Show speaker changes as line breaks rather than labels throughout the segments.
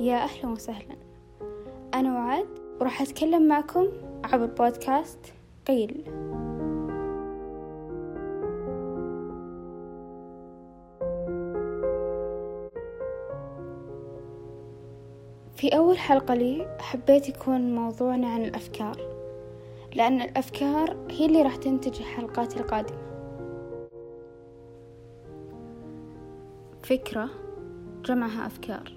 يا أهلا وسهلا. أنا وعد وراح أتكلم معكم عبر بودكاست قيل. في أول حلقة لي حبيت يكون موضوعنا عن الأفكار لأن الأفكار هي اللي راح تنتج الحلقات القادمة. فكرة جمعها أفكار.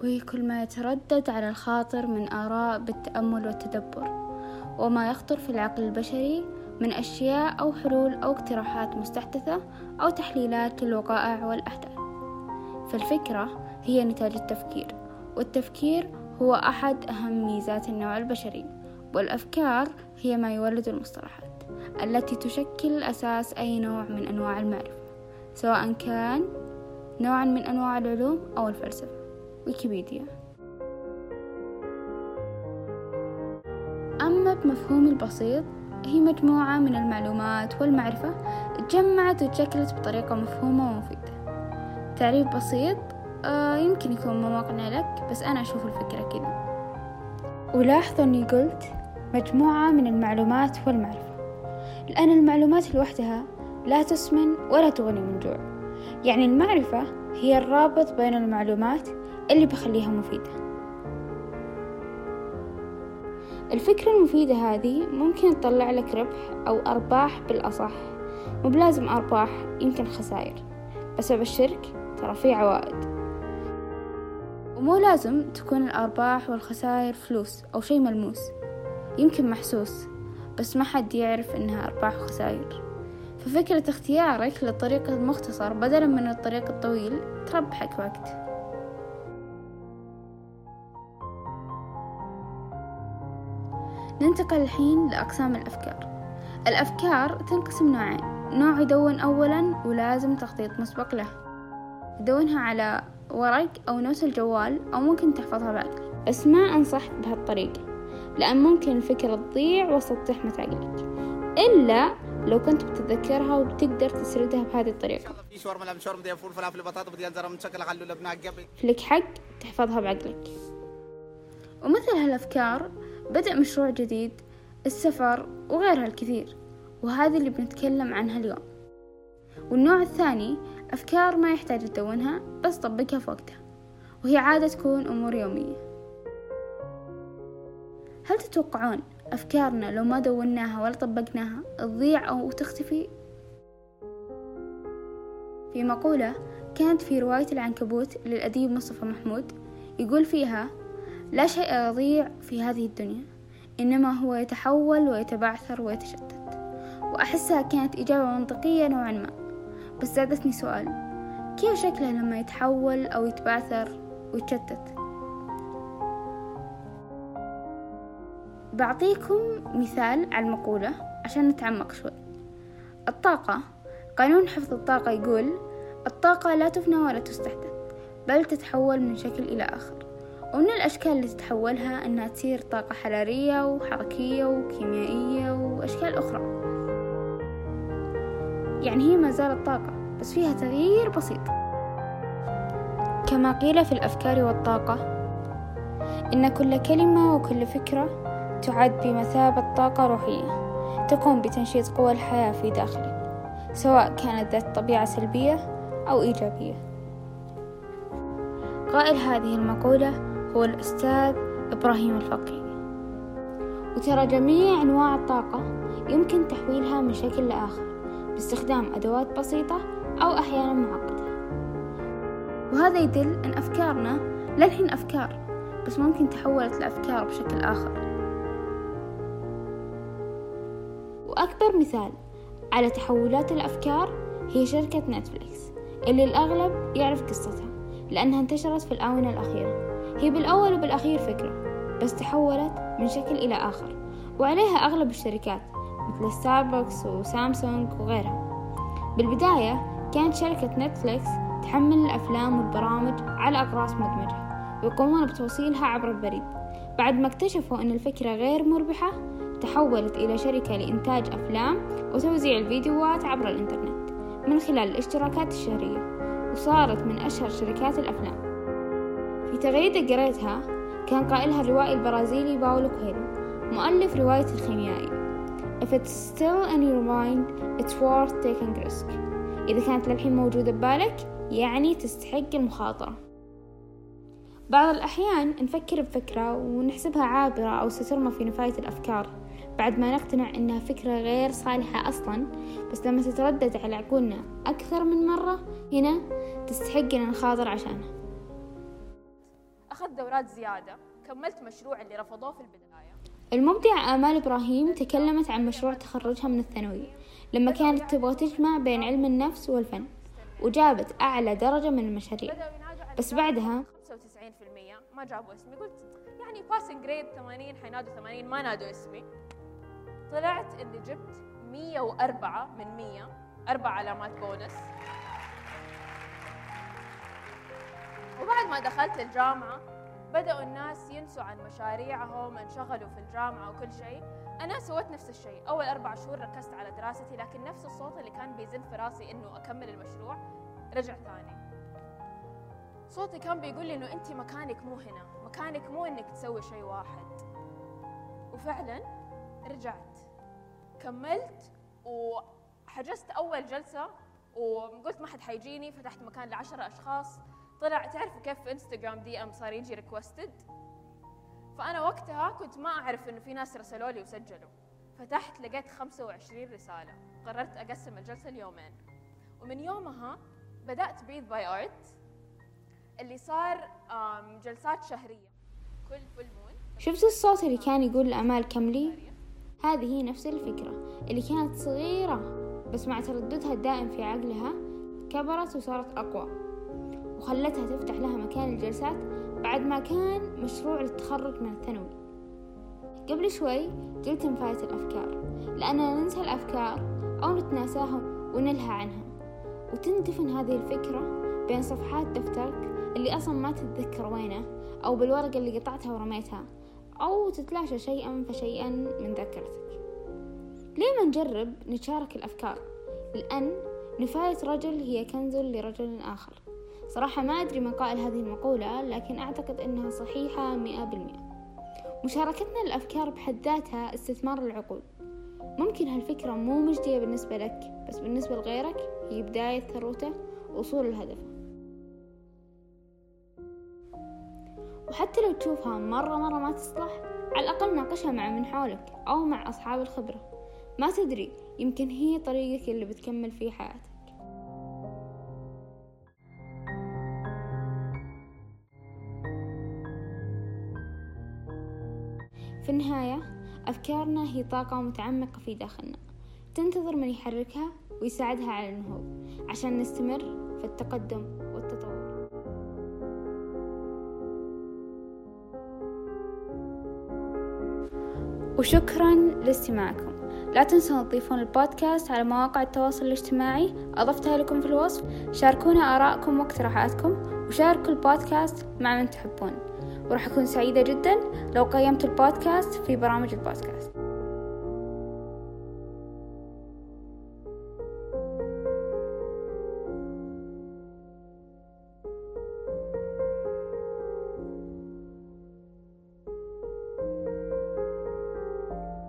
وهي كل ما يتردد على الخاطر من آراء بالتأمل والتدبر وما يخطر في العقل البشري من أشياء أو حلول أو اقتراحات مستحدثة أو تحليلات للوقائع والأحداث. فالفكرة هي نتاج التفكير والتفكير هو أحد أهم ميزات النوع البشري والأفكار هي ما يولد المصطلحات التي تشكل أساس أي نوع من أنواع المعرفة سواء كان نوعا من أنواع العلوم أو الفلسفة. ويكيبيديا. أما بمفهوم البسيط هي مجموعة من المعلومات والمعرفة تجمعت وتشكلت بطريقة مفهومة ومفيدة. تعريف بسيط آه يمكن يكون مو مقنع لك بس أنا أشوف الفكرة كذا. ولاحظوا أني قلت مجموعة من المعلومات والمعرفة. لأن المعلومات لوحدها لا تسمن ولا تغني من جوع. يعني المعرفة هي الرابط بين المعلومات اللي بخليها مفيدة. الفكرة المفيدة هذه ممكن تطلع لك ربح أو أرباح بالأصح. مو بلازم أرباح يمكن خسائر. بس أبشرك ترى في عوائد. ومو لازم تكون الأرباح والخسائر فلوس أو شي ملموس. يمكن محسوس بس ما حد يعرف إنها أرباح وخسائر. ففكرة اختيارك للطريق المختصر بدلا من الطريق الطويل تربحك وقت. ننتقل الحين لأقسام الأفكار. الأفكار تنقسم نوعين. نوع يدون أولا ولازم تخطيط مسبق له. يدونها على ورق أو نوت الجوال أو ممكن تحفظها بعقلك بس ما أنصح بهالطريقة لأن ممكن الفكرة تضيع وسط زحمة عقلك إلا لو كنت بتتذكرها وبتقدر تسردها بهذه الطريقة. لك حق تحفظها بعقلك. ومثل هالأفكار بدأ مشروع جديد السفر وغيرها الكثير وهذه اللي بنتكلم عنها اليوم والنوع الثاني أفكار ما يحتاج تدونها بس طبقها في وقتها وهي عادة تكون أمور يومية هل تتوقعون أفكارنا لو ما دوناها ولا طبقناها تضيع أو تختفي؟ في مقولة كانت في رواية العنكبوت للأديب مصطفى محمود يقول فيها لا شيء يضيع في هذه الدنيا إنما هو يتحول ويتبعثر ويتشتت. وأحسها كانت إجابة منطقية نوعا ما. بس زادتني سؤال كيف شكله لما يتحول أو يتبعثر ويتشتت؟ بعطيكم مثال على المقولة عشان نتعمق شوي. الطاقة قانون حفظ الطاقة يقول الطاقة لا تفنى ولا تستحدث بل تتحول من شكل إلى آخر. ومن الأشكال اللي تتحولها أنها تصير طاقة حرارية وحركية وكيميائية وأشكال أخرى. يعني هي ما زالت طاقة بس فيها تغيير بسيط. كما قيل في الأفكار والطاقة إن كل كلمة وكل فكرة تعد بمثابة طاقة روحية تقوم بتنشيط قوى الحياة في داخلك سواء كانت ذات طبيعة سلبية أو إيجابية. قائل هذه المقولة هو الأستاذ إبراهيم الفقي وترى جميع أنواع الطاقة يمكن تحويلها من شكل لآخر باستخدام أدوات بسيطة أو أحيانا معقدة. وهذا يدل أن أفكارنا للحين أفكار بس ممكن تحولت لأفكار بشكل آخر. وأكبر مثال على تحولات الأفكار هي شركة نتفليكس اللي الأغلب يعرف قصتها لأنها انتشرت في الآونة الأخيرة. هي بالأول وبالأخير فكرة بس تحولت من شكل إلى آخر وعليها أغلب الشركات مثل ستاربكس وسامسونج وغيرها. بالبداية كانت شركة نتفليكس تحمل الأفلام والبرامج على أقراص مدمجة ويقومون بتوصيلها عبر البريد. بعد ما اكتشفوا أن الفكرة غير مربحة تحولت إلى شركة لإنتاج أفلام وتوزيع الفيديوهات عبر الإنترنت من خلال الاشتراكات الشهرية وصارت من أشهر شركات الأفلام. في تغريدة قريتها كان قائلها الروائي البرازيلي باولو كويلو مؤلف رواية الخيميائي. If it's still in your mind, it's worth taking risk. إذا كانت للحين موجودة ببالك يعني تستحق المخاطرة. بعض الأحيان نفكر بفكرة ونحسبها عابرة أو سترمى في نفاية الأفكار بعد ما نقتنع إنها فكرة غير صالحة أصلا بس لما تتردد على عقولنا أكثر من مرة هنا تستحق إن نخاطر عشانها.
دورات زيادة. كملت مشروع اللي رفضوه في البداية.
المبدعة آمال إبراهيم تكلمت عن مشروع تخرجها من الثانوية لما كانت تبغى تجمع بين علم النفس والفن وجابت أعلى درجة من المشاريع. بس بعدها
95% ما جابوا اسمي. قلت يعني passing grade 80 حينادوا 80 ما نادوا اسمي. طلعت إني جبت 104 من 100 أربع علامات بونس. وبعد ما دخلت الجامعة بدأوا الناس ينسوا عن مشاريعهم انشغلوا في الجامعة وكل شيء. أنا سويت نفس الشيء. أول أربع شهور ركزت على دراستي لكن نفس الصوت اللي كان بيزن في راسي إنه أكمل المشروع رجع ثاني. صوتي كان بيقول لي إنه أنت مكانك مو هنا. مكانك مو إنك تسوي شيء واحد. وفعلا رجعت. كملت وحجزت أول جلسة وقلت ما حد حيجيني فتحت مكان لعشرة أشخاص. طلع تعرفوا كيف في انستغرام DM صار يجي requested فأنا وقتها كنت ما أعرف إنه في ناس رسلوا لي وسجلوا. فتحت لقيت 25 رسالة. قررت أقسم الجلسة ليومين. ومن يومها بدأت Path by Art اللي صار جلسات شهرية. كل فول مون
شفت الصوت اللي كان يقول لأمال كملي هذه هي نفس الفكرة اللي كانت صغيرة بس مع ترددها الدائم في عقلها كبرت وصارت أقوى. وخلتها تفتح لها مكان الجلسات بعد ما كان مشروع للتخرج من الثانوي. قبل شوي قلت نفاية الأفكار لأننا ننسى الأفكار أو نتناساها ونلهى عنها. وتندفن هذه الفكرة بين صفحات دفترك اللي أصلا ما تتذكر وينه أو بالورقة اللي قطعتها ورميتها أو تتلاشى شيئا فشيئا من ذاكرتك. ليه ما نجرب نتشارك الأفكار؟ لأن نفاية رجل هي كنز لرجل آخر. صراحة ما أدري من قائل هذه المقولة لكن أعتقد أنها صحيحة مئة بالمئة. مشاركتنا للأفكار بحد ذاتها استثمار العقول. ممكن هالفكرة مو مجدية بالنسبة لك بس بالنسبة لغيرك هي بداية ثروته وصول الهدف. وحتى لو تشوفها مرة مرة ما تصلح على الأقل ناقشها مع من حولك أو مع أصحاب الخبرة. ما تدري يمكن هي طريقك اللي بتكمل فيه حياتك. في النهاية أفكارنا هي طاقة متعمقة في داخلنا تنتظر من يحركها ويساعدها على النهوض عشان نستمر في التقدم والتطور. وشكرا لاستماعكم. لا تنسوا تضيفون البودكاست على مواقع التواصل الاجتماعي. أضفتها لكم في الوصف. شاركونا آراءكم واقتراحاتكم وشاركوا البودكاست مع من تحبون. وراح أكون سعيدة جدا لو قيمت البودكاست في برامج البودكاست.